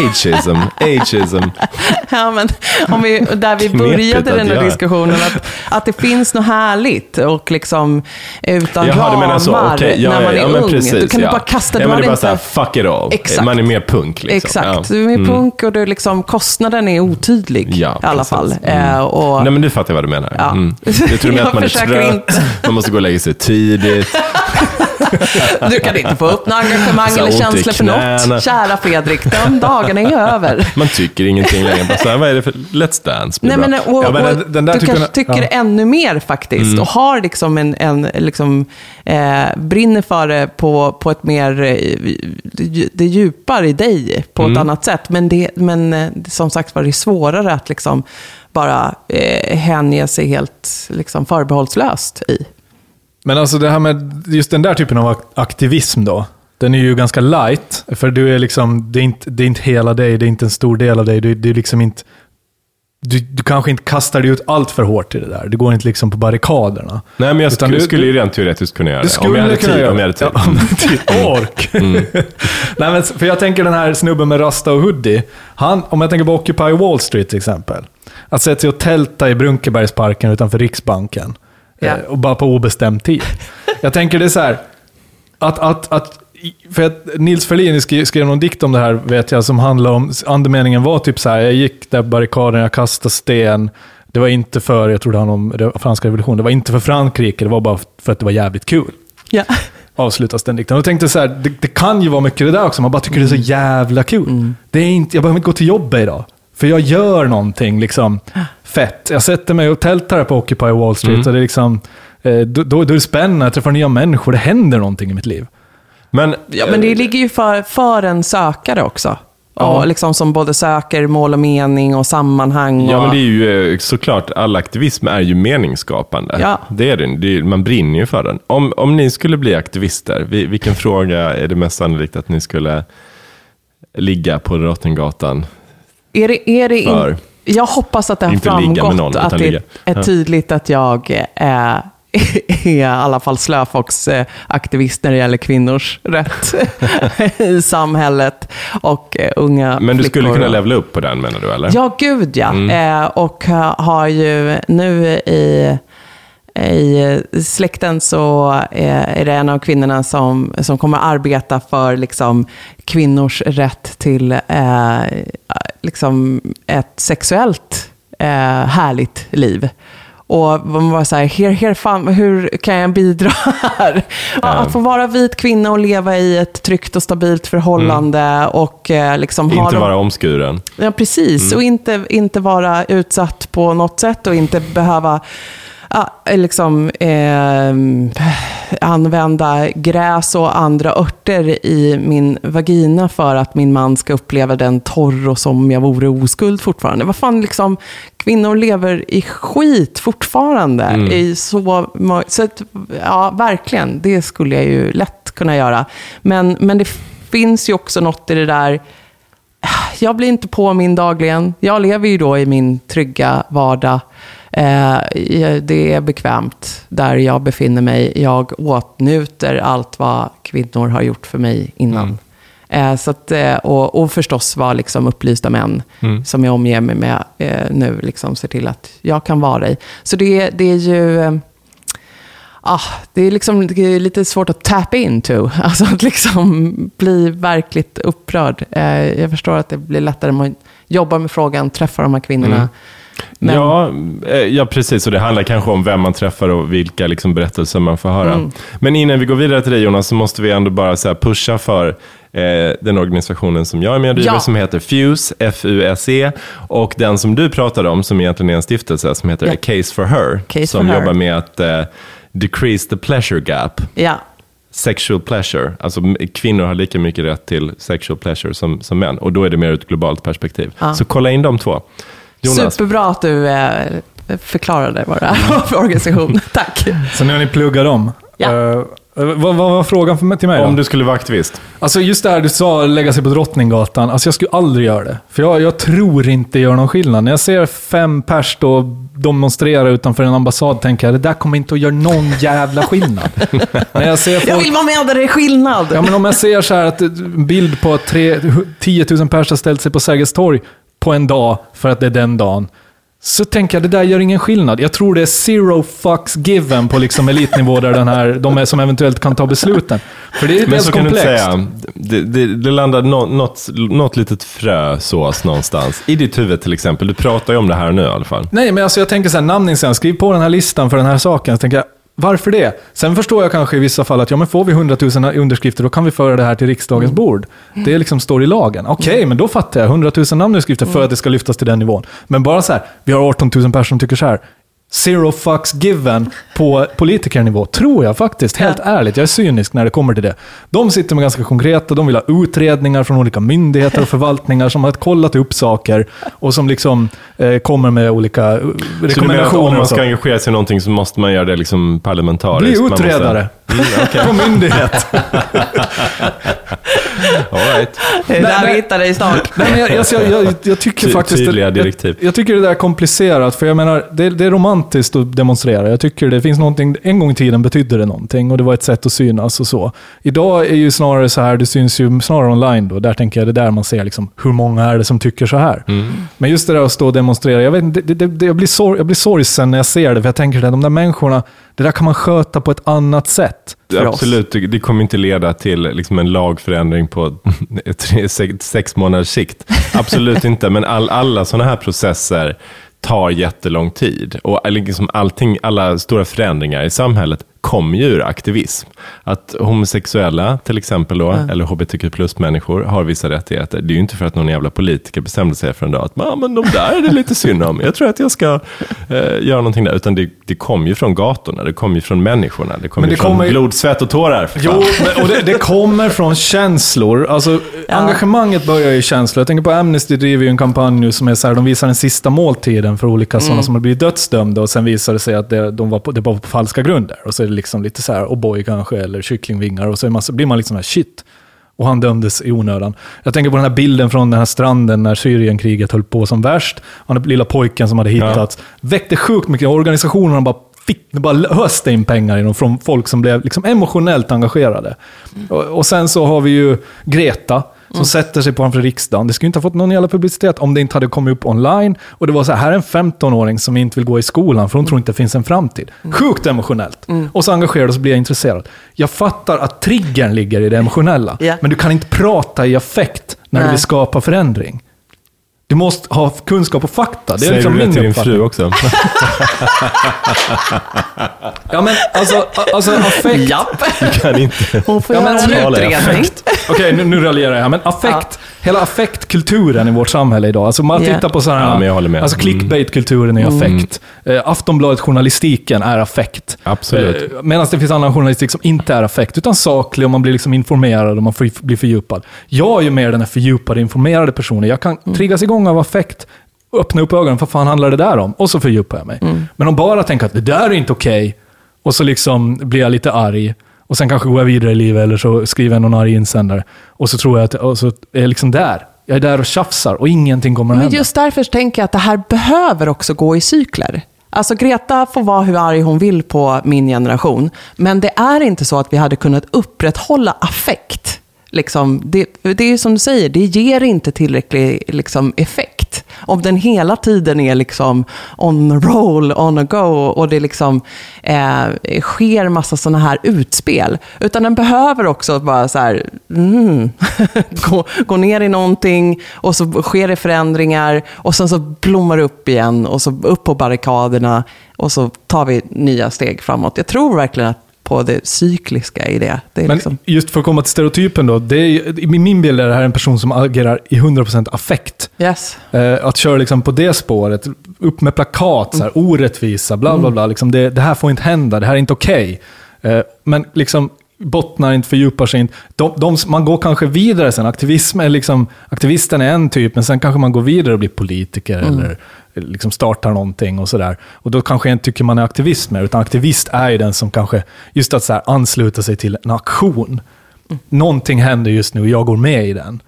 Ageism, ageism. Ja, men om vi, där vi började den här diskussionen, att, att det finns något härligt och liksom utan Jaha, du ramar menar så. Okej, ja, när man är ja, ung. precis, du kan ja. du bara kasta, ja, du men det är bara inte... så här, fuck it all. Exakt. Man är mer punk. Liksom. Exakt, du är Mm. punk och du liksom, kostnaden är otydlig Ja, i alla fall. Mm. Eh, och, Nej, men du fattar vad du menar. Ja. Mm. Jag tror att man är trött, inte. man måste gå och lägga sig tidigt. Du kan inte få upp något engagemang eller känslor för något. Kära Fredrik, de dagarna är över. Man tycker ingenting längre. Bara så här, vad är det för Let's Dance? Nej, men, och, Ja, men och den- den där du kanske tycker ja. ännu mer faktiskt Mm. och har liksom en, en liksom, eh, brinner för det på, på ett mer, eh, det, det djupar i dig på Mm. ett annat sätt. Men, det, men eh, som sagt var det är svårare att liksom bara eh, hänge sig helt liksom, förbehållslöst i. Men alltså det här med just den där typen av ak- aktivism då. Den är ju ganska light. För du är liksom, det är inte, det är inte hela dig, det är inte en stor del av dig. Du, är liksom inte, du, du kanske inte kastar dig ut allt för hårt i det där. Du går inte liksom på barrikaderna. Nej, men jag skulle, du- skulle du- ju rent teoretiskt kunna göra Du det. Om jag hade tid. göra Om jag hade tid. Ja, om du tid. Ork. Nej, men, för jag tänker den här snubben med rasta och hoodie. Han, om jag tänker på Occupy Wall Street till exempel. Att sätta sig och tälta i Brunkebergsparken utanför Riksbanken. Ja. Eh, och bara på obestämd tid. Jag tänker det är så här. Att, att, att, för att Nils Ferlin skrev, skrev någon dikt om det här, vet jag, som handlar om, andemeningen var typ så här, jag gick där barrikaden, jag kastade sten. Det var inte för, jag tror det handlade om franska revolutionen, det var inte för Frankrike, det var bara för att det var jävligt kul Ja. avslutas den dikten. Och jag tänkte så här, det, det kan ju vara mycket det där också, man bara tycker det är så jävla kul. Det är inte, jag behöver inte gå till jobbet idag. För jag gör någonting liksom fett. Jag sätter mig och tältar på Occupy Wall Street och det är liksom, eh, då, då, då är det spännande, jag träffar nya människor, det händer någonting i mitt liv. Men, Ja, men det ligger ju för, för en sökare också. Ja. Och liksom som både söker mål och mening och sammanhang. Ja, och... men det är ju eh, såklart, all aktivism är ju meningsskapande. Ja. Det är det, det är, man brinner ju för den. Om, om ni skulle bli aktivister, vi- vilken fråga är det mest sannolikt att ni skulle ligga på Drottninggatan Är det, är det in... Jag hoppas att det har framgått någon, att det är tydligt att jag är, är i alla fall slöfox-aktivist när det gäller kvinnors rätt i samhället och eh, unga Men du skulle kunna levla upp på den menar du eller? Ja, gud ja. Mm. Eh, och ha- har ju nu i i eh, släkten så eh, är det en av kvinnorna som, som kommer arbeta för liksom, kvinnors rätt till eh, liksom ett sexuellt eh, härligt liv. Och man var så här, here, here, fan, hur kan jag bidra här? Att få vara vit kvinna och leva i ett tryggt och stabilt förhållande. Mm. Och eh, liksom inte vara omskuren. Ja, precis. Mm. Och inte, inte vara utsatt på något sätt och inte behöva ja, liksom, eh, använda gräs och andra örter i min vagina för att min man ska uppleva den torr och som jag vore oskuld fortfarande. Vad fan, liksom, kvinnor lever i skit fortfarande. Mm. I så, så att, ja, verkligen, det skulle jag ju lätt kunna göra. Men, men det finns ju också något i det där, jag blir inte påmind dagligen. Jag lever ju då i min trygga vardag. Eh, det är bekvämt där jag befinner mig. Jag åtnjuter allt vad kvinnor har gjort för mig innan. Mm. Eh, så att, eh, och, och förstås vara liksom upplysta män mm. som jag omger mig med nu, liksom ser till att jag kan vara i. Så det, det är ju... Ah, det, är liksom, det är lite svårt att tap into, alltså att liksom bli verkligt upprörd. jag förstår att det blir lättare om man jobbar med frågan, träffar de här kvinnorna. Mm men... Ja, eh, ja, precis. Och det handlar kanske om vem man träffar och vilka liksom, berättelser man får höra. Mm. Men innan vi går vidare till dig Jonas, så måste vi ändå bara så pusha för eh, den organisationen som jag är med och driver, ja. som heter FUSE, F-U-S-E. Och den som du pratade om, som egentligen är en stiftelse, som heter. A Case for Her. Case som for jobbar med att eh, decrease the pleasure gap. Ja. Sexual pleasure, alltså kvinnor har lika mycket rätt till sexual pleasure som, som män. Och då är det mer ur ett globalt perspektiv. Ja. Så kolla in de två. Jonas. Superbra att du eh, förklarade vad det är för organisation. Tack. Så nu har ni pluggat dem? Ja. Uh, vad, vad, var frågan för, till mig då? Om du skulle vara aktivist? Alltså just det här du sa, lägga sig på Drottninggatan. Alltså jag skulle aldrig göra det. För jag, jag tror inte det gör någon skillnad. När jag ser fem pers då demonstrera utanför en ambassad tänker jag, det där kommer inte att göra någon jävla skillnad. När jag, ser folk... jag vill vara med där det är skillnad. Ja, men om jag ser så här att en bild på att 10 000 pers har ställt sig på Sergels torg på en dag för att det är den dagen. Så tänker jag, det där gör ingen skillnad. Jag tror det är zero fucks given på liksom elitnivå där den här, de är som eventuellt kan ta besluten. För det är Men så komplext. kan du inte säga, det, det, det landar något, något litet frö sås någonstans. I ditt huvud till exempel. Du pratar ju om det här nu i alla fall. Nej, men alltså jag tänker så här, namningen skriv på den här listan för den här saken. Så tänker jag, varför det? Sen förstår jag kanske i vissa fall att ja, men får vi 100 000 underskrifter då kan vi föra det här till riksdagens mm. bord. Det liksom står i lagen. Okej, okay, men då fattar jag. 100 000 namnunderskrifter för mm. att det ska lyftas till den nivån. Men bara så här, vi har 18 000 personer som tycker så här zero fucks given på politikernivå, tror jag faktiskt. Helt ja. ärligt, jag är cynisk när det kommer till det. De sitter med ganska konkreta, de vill ha utredningar från olika myndigheter och förvaltningar som har kollat upp saker och som liksom eh, kommer med olika eh, rekommendationer. Så om man ska engagera sig i någonting så måste man göra det liksom parlamentariskt? Bli utredare. Mm, okay. på myndighet. All right. Det är där vi hittar dig snart. Nej, jag, jag, jag, jag tycker Ty, faktiskt... Tydliga direktiv. Jag, tycker det där är komplicerat, för jag menar, det, det, är romantiskt att demonstrera. Jag tycker det finns någonting, en gång i tiden betydde det någonting och det var ett sätt att synas och så. Idag är ju snarare så här, det syns ju snarare online då. Där tänker jag, det är där man ser liksom, hur många är det som tycker så här. Mm. Men just det där att stå och demonstrera, jag, vet, det, det, jag, blir sor, jag blir sorgsen när jag ser det, för jag tänker att de där människorna, det där kan man sköta på ett annat sätt. Absolut, oss. det kommer inte leda till liksom en lagförändring på tre, sex, sex månaders sikt. Absolut inte, men all, alla sådana här processer tar jättelång tid. Och eh, liksom allting, alla stora förändringar i samhället kommer ju ur aktivism. Att homosexuella till exempel då, mm. eller hbtq plus-människor har vissa rättigheter. Det är ju inte för att någon jävla politiker bestämde sig för en dag att ah, men de där är det lite synd om. Jag tror att jag ska eh, göra någonting där. Utan det, det kommer ju från gatorna, det kommer ju från människorna. Det kommer ju från kommer... blod, svett och tårar. Jo, men, och det, det, kommer från känslor. Alltså, ja. Engagemanget börjar i känslor. Jag tänker på Amnesty driver ju en kampanj nu som är så här, de visar den sista måltiden för olika mm. sådana som har blivit dödsdömda och sen visar det sig att det, de var på, det var på falska grunder. Och så liksom lite så här O'boy kanske, eller kycklingvingar. Och så man, blir man liksom här, shit. Och han dömdes i onödan. Jag tänker på den här bilden från den här stranden när Syrienkriget höll på som värst. Och den lilla pojken som hade hittats. Ja. Väckte sjukt mycket. Organisationerna bara fick, bara öste in pengar i dem från folk som blev liksom emotionellt engagerade. Mm. Och, och, sen så har vi ju Greta som sätter sig på framför riksdagen. Det skulle inte ha fått någon jävla publicitet om det inte hade kommit upp online. Och det var så här, här är en 15-åring som inte vill gå i skolan för hon tror inte det finns en framtid. Sjukt emotionellt. Och så engagerad och så blir jag intresserad. Jag fattar att triggern ligger i det emotionella. Ja. Men du kan inte prata i affekt när du Nej. vill skapa förändring. Du måste ha kunskap och fakta. Det är Säger liksom du det till din uppfattning. fru också? Ja, men alltså, alltså affekt. Japp, kan inte. hon får Ja, men göra en utredning. Okej, nu, nu raljerar jag här, men affekt, hela affektkulturen i vårt samhälle idag. Alltså man Ja. tittar på sådana Ja, men jag håller med. Alltså clickbait-kulturen är affekt. Eh, Aftonbladet-journalistiken är affekt. Absolut. Eh, Medan det finns annan journalistik som inte är affekt, utan saklig och man blir liksom informerad och man får, blir fördjupad. Jag är ju mer den här fördjupade, informerade personen. Jag kan triggas igång av affekt, öppna upp ögonen, vad fan handlar det där om? Och så fördjupar jag mig. Men om bara tänka att det där är inte okej, och så liksom blir jag lite arg, och sen kanske går jag vidare i livet, eller så skriver jag någon arg insändare, och så tror jag att och så är jag liksom där. Jag är där och tjafsar och ingenting kommer att Men hända. just därför tänker jag att det här behöver också gå i cykler. Alltså Greta får vara hur arg hon vill på min generation, men det är inte så att vi hade kunnat upprätthålla affekt. Liksom, det, det är som du säger, det ger inte tillräcklig liksom, effekt. Om den hela tiden är liksom on roll, on a go och det liksom, eh, sker massa sådana här utspel. Utan den behöver också bara så här, mm, gå, gå ner i någonting och så sker det förändringar och sen så blommar det upp igen och så upp på barrikaderna och så tar vi nya steg framåt. Jag tror verkligen att på det cykliska i det. det Men liksom, just för att komma till stereotypen då, det är, i min bild är det här en person som agerar i 100% affekt. yes. Eh, att köra liksom på det spåret, upp med plakat, så här, Mm. orättvisa, bla bla bla. Liksom det, det här får inte hända, det här är inte okej. Eh, men liksom bottnar inte, fördjupar sig inte. De, de, man går kanske vidare sen. Aktivism är liksom, aktivisten är en typ, men sen kanske man går vidare och blir politiker Mm. eller liksom startar någonting och sådär. Och då kanske jag inte tycker man är aktivist mer, utan aktivist är ju den som kanske, just att så här, ansluta sig till en aktion. Någonting händer just nu och jag går med i den.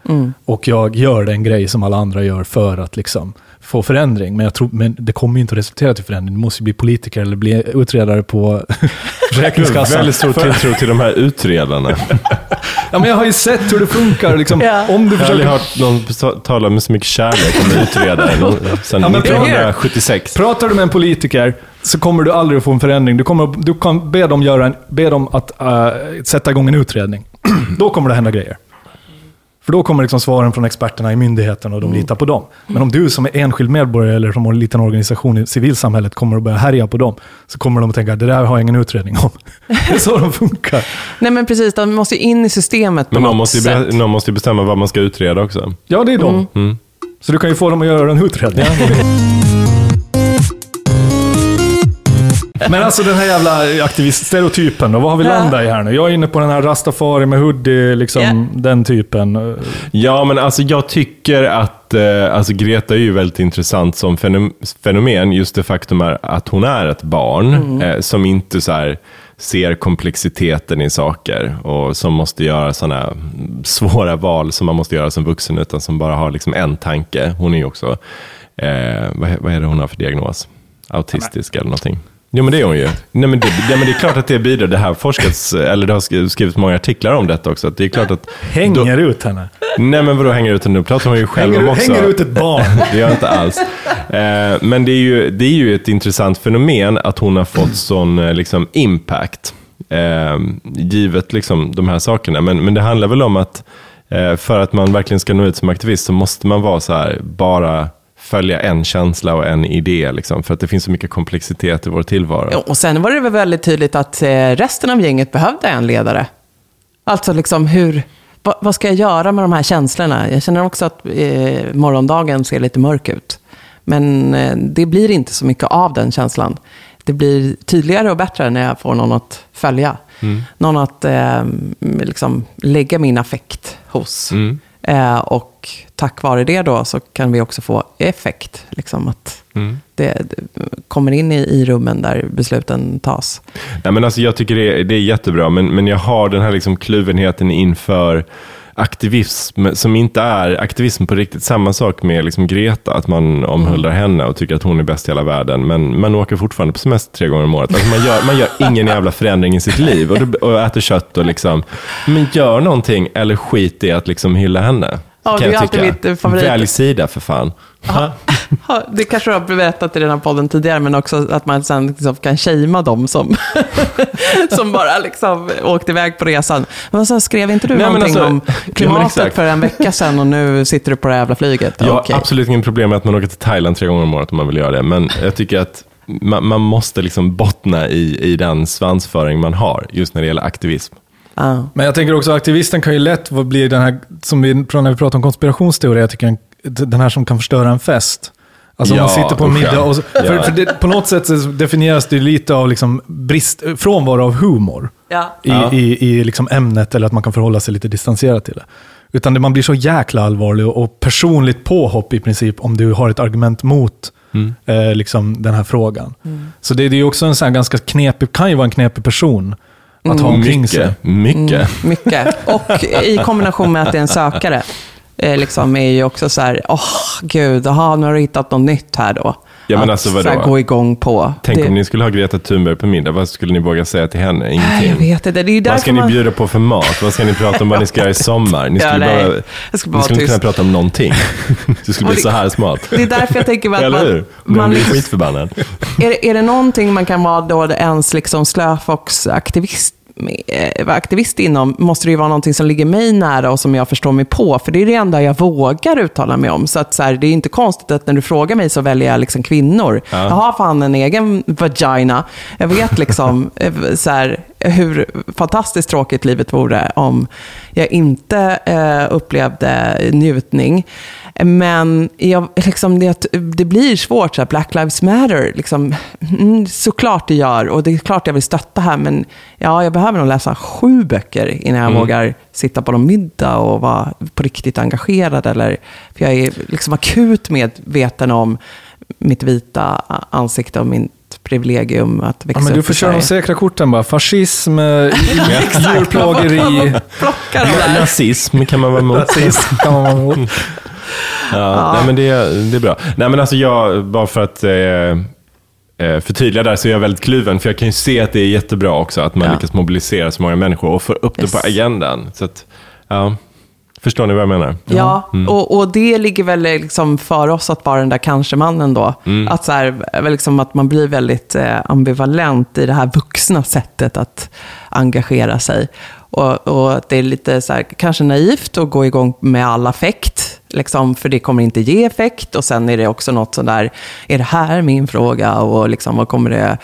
Och jag gör den grej som alla andra gör för att liksom få förändring. Men, jag tror, men det kommer ju inte att resultera till förändring. Du måste ju bli politiker eller bli utredare på Försäkringskassan. väldigt stor tilltro till de här utredarna. Ja, men jag har ju sett hur det funkar. Liksom, Ja. Om du Jag har aldrig försöker... hört någon tala med så mycket kärlek om utredare sedan Ja, men det är- 1976. Pratar du med en politiker så kommer du aldrig att få en förändring. Du, kommer, du kan be dem, göra en, be dem att eh, sätta igång en utredning. då kommer det hända grejer. För då kommer liksom svaren från experterna i myndigheten och de litar på dem. Men om du som är enskild medborgare eller som har en liten organisation i civilsamhället kommer att börja härja på dem, så kommer de att tänka det där har jag ingen utredning om. Det är så de funkar. Nej men precis, de måste ju in i systemet på Men någon något måste, ju sätt. be, någon måste ju bestämma vad man ska utreda också. Ja, det är de. Mm. Så du kan ju få dem att göra en utredning. Men alltså den här jävla aktiviststereotypen då, vad har vi Ja. landat i här nu? Jag är inne på den här rastafari med hoodie, liksom Ja. den typen. Ja, men alltså jag tycker att eh, alltså Greta är ju väldigt intressant som fenom- fenomen. Just det faktum är att hon är ett barn eh, som inte så här ser komplexiteten i saker och som måste göra sådana svåra val som man måste göra som vuxen, utan som bara har liksom en tanke. Hon är ju också, eh, vad, vad är det hon har för diagnos? Autistisk eller någonting. Jo men det är hon ju. Nej, men det, ja, men det är klart att det bidrar. Det här forskats, eller det har skri- skrivits många artiklar om detta också. Det är klart att... Hänger ut henne. Nej men vadå hänger ut henne? Nu pratar hon ju själv Hänger, om också. hänger ut ett barn. Det gör jag inte alls. Eh, men det är, ju, det är ju ett intressant fenomen att hon har fått sån eh, liksom, impact. Eh, givet liksom, de här sakerna. Men, men det handlar väl om att eh, för att man verkligen ska nå ut som aktivist så måste man vara så här, bara följa en känsla och en idé. Liksom, för att det finns så mycket komplexitet i vår tillvaro. Ja, Och sen var det väl väldigt tydligt att eh, resten av gänget behövde en ledare. Alltså liksom hur, vad, vad ska jag göra med de här känslorna? Jag känner också att eh, morgondagen ser lite mörk ut. Men eh, det blir inte så mycket av den känslan. Det blir tydligare och bättre när jag får någon att följa. Någon att eh, liksom lägga min affekt hos. Mm. Eh, och tack vare det då så kan vi också få effekt. Liksom att Mm. det, det kommer in i, i rummen där besluten tas. Nej, men alltså, jag tycker det är, det är jättebra, men, men jag har den här liksom kluvenheten inför aktivism som inte är aktivism på riktigt. Samma sak med liksom Greta, att man omhuldar Mm. henne och tycker att hon är bäst i hela världen. Men man åker fortfarande på semester tre gånger om året. Alltså man, gör, man gör ingen jävla förändring i sitt liv och, och äter kött och liksom, men gör någonting eller skit i att liksom hylla henne. Ja, kan det är alltid mitt, favorit. Välj sida för fan. Ja, Det kanske du har berättat i den här podden tidigare, men också att man sen liksom kan shamea dem som, som bara liksom åkte iväg på resan. Men så skrev inte du Nej, någonting alltså- om klimatet för en vecka sedan och nu sitter du på det här jävla flyget? Jag har Okej. absolut inget problem med att man åker till Thailand tre gånger om året om man vill göra det. Men jag tycker att man, man måste liksom bottna i, i den svansföring man har just när det gäller aktivism. Men jag tänker också aktivisten kan ju lätt bli den här, som vi, när vi pratar om konspirationsteoretiker, den här som kan förstöra en fest. Alltså Ja, man sitter på en middag och så, för, Ja. för det, på något sätt så definieras det lite av liksom brist, frånvaro av humor Ja. i, Ja. i, i liksom ämnet eller att man kan förhålla sig lite distanserat till det. Utan det, man blir så jäkla allvarlig och, och personligt påhopp i princip om du har ett argument mot Mm. eh, liksom den här frågan. Så det, det är ju också en sån här ganska knepig, kan ju vara en knepig person att ha omkring sig. Mycket, mycket. Mycket. Och i kombination med att det är en sökare, eh, liksom är ju också så här, åh gud, aha, nu har du hittat något nytt här då. Ja, men att alltså, så vadå? här, gå igång på. Tänk det, om ni skulle ha Greta Thunberg på middag, vad skulle ni våga säga till henne? Nej, jag Ingenting. vet inte. Det är Vad ska ni man... bjuda på för mat? Vad ska ni prata om vad ni ska göra i sommar? Ni Ja, skulle, nej. bara, Jag ska bara ni skulle inte kunna prata om någonting. Det skulle bli så här smart. Det är därför jag tänker att Eller man, hur? Man man blir liksom, skitförbannad. är, det- är det någonting man kan vara då ens liksom slöfox-aktivist eh, vara aktivist inom, måste det ju vara någonting som ligger mig nära och som jag förstår mig på. För det är det enda jag vågar uttala mig om. Så, att, så här, det är inte konstigt att när du frågar mig så väljer jag liksom kvinnor. Ja. Jag har fan en egen vagina. Jag vet liksom eh, så här, hur fantastiskt tråkigt livet vore om jag inte eh, upplevde njutning. Men jag, liksom det, det blir svårt, så här, Black Lives Matter. Liksom, mm, såklart det gör, och det är klart jag vill stötta här, men ja, jag behöver nog läsa sju böcker innan jag Mm. vågar sitta på någon middag och vara på riktigt engagerad. Eller, för jag är liksom akut medveten om mitt vita ansikte och mitt privilegium att växa Ja, men du får köra de säkra korten bara. Fascism, eh, djurplågeri. Nazism kan man vara emot. Emot. Ja, Nej, men det, det är bra. Nej, men alltså jag, bara för att eh, eh, förtydliga där så är jag väldigt kluven. För jag kan ju se att det är jättebra också att man Ja. lyckas mobilisera så många människor och få upp Yes. det på agendan. Så att, ja, förstår ni vad jag menar? Ja, och, och det ligger väl liksom för oss att vara den där kanske-mannen då. Att, så här, väl liksom att man blir väldigt eh, ambivalent i det här vuxna sättet att engagera sig. Och, och att det är lite så här, kanske naivt att gå igång med all affekt, liksom, för det kommer inte ge effekt. Och sen är det också något sådär, är det här min fråga? Och liksom, vad kommer det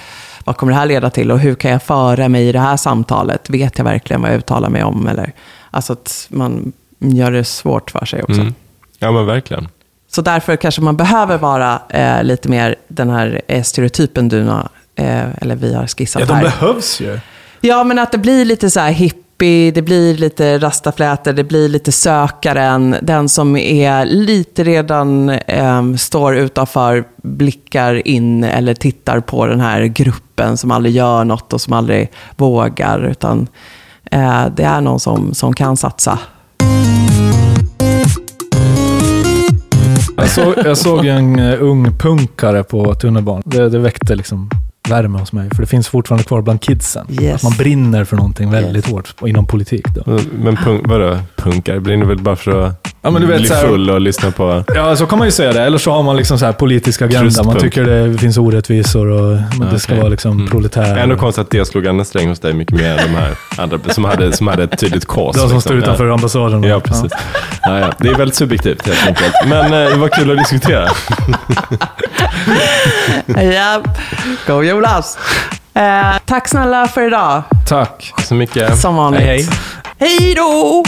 vad kommer det här leda till och hur kan jag föra mig i det här samtalet? Vet jag verkligen vad jag uttalar mig om? Eller, alltså att man gör det svårt för sig också. Mm. Ja, men verkligen. Så därför kanske man behöver vara eh, lite mer den här eh, stereotypen du eh, eller vi har skissat Ja, de här. behövs ju. Ja, men att det blir lite så här hippie, det blir lite rastaflätor, det blir lite sökaren. Den som är lite redan eh, står utanför, blickar in eller tittar på den här gruppen som aldrig gör något och som aldrig vågar. Utan eh, det är någon som, som kan satsa. Jag såg, jag såg ju en eh, ung punkare på tunnelbanan. Det, det väckte liksom värme hos mig. För det finns fortfarande kvar bland kidsen. Yes. Att man brinner för någonting väldigt Yes. hårt inom politik. Då. Men punk, vadå, punkar? Brinner väl bara för att Ja, men du vet, bli så här- full och lyssna på... Ja, så kan man ju säga det. Eller så har man liksom så här politisk agenda. Man Krustpunk. tycker det finns orättvisor och det ska vara liksom Mm. proletär. Ändå konstigt att det slog Anna Sträng hos dig mycket mer än de här andra som hade, som hade ett tydligt kors. De som liksom. står utanför Ja. ambassaden. Ja, precis. Ja, ja. Det är väldigt subjektivt helt enkelt. Men eh, det var kul att diskutera. Ja, go Jonas! Eh, tack snälla för idag, Tack. Så mycket. som vanligt. Hej, hej. Hej då!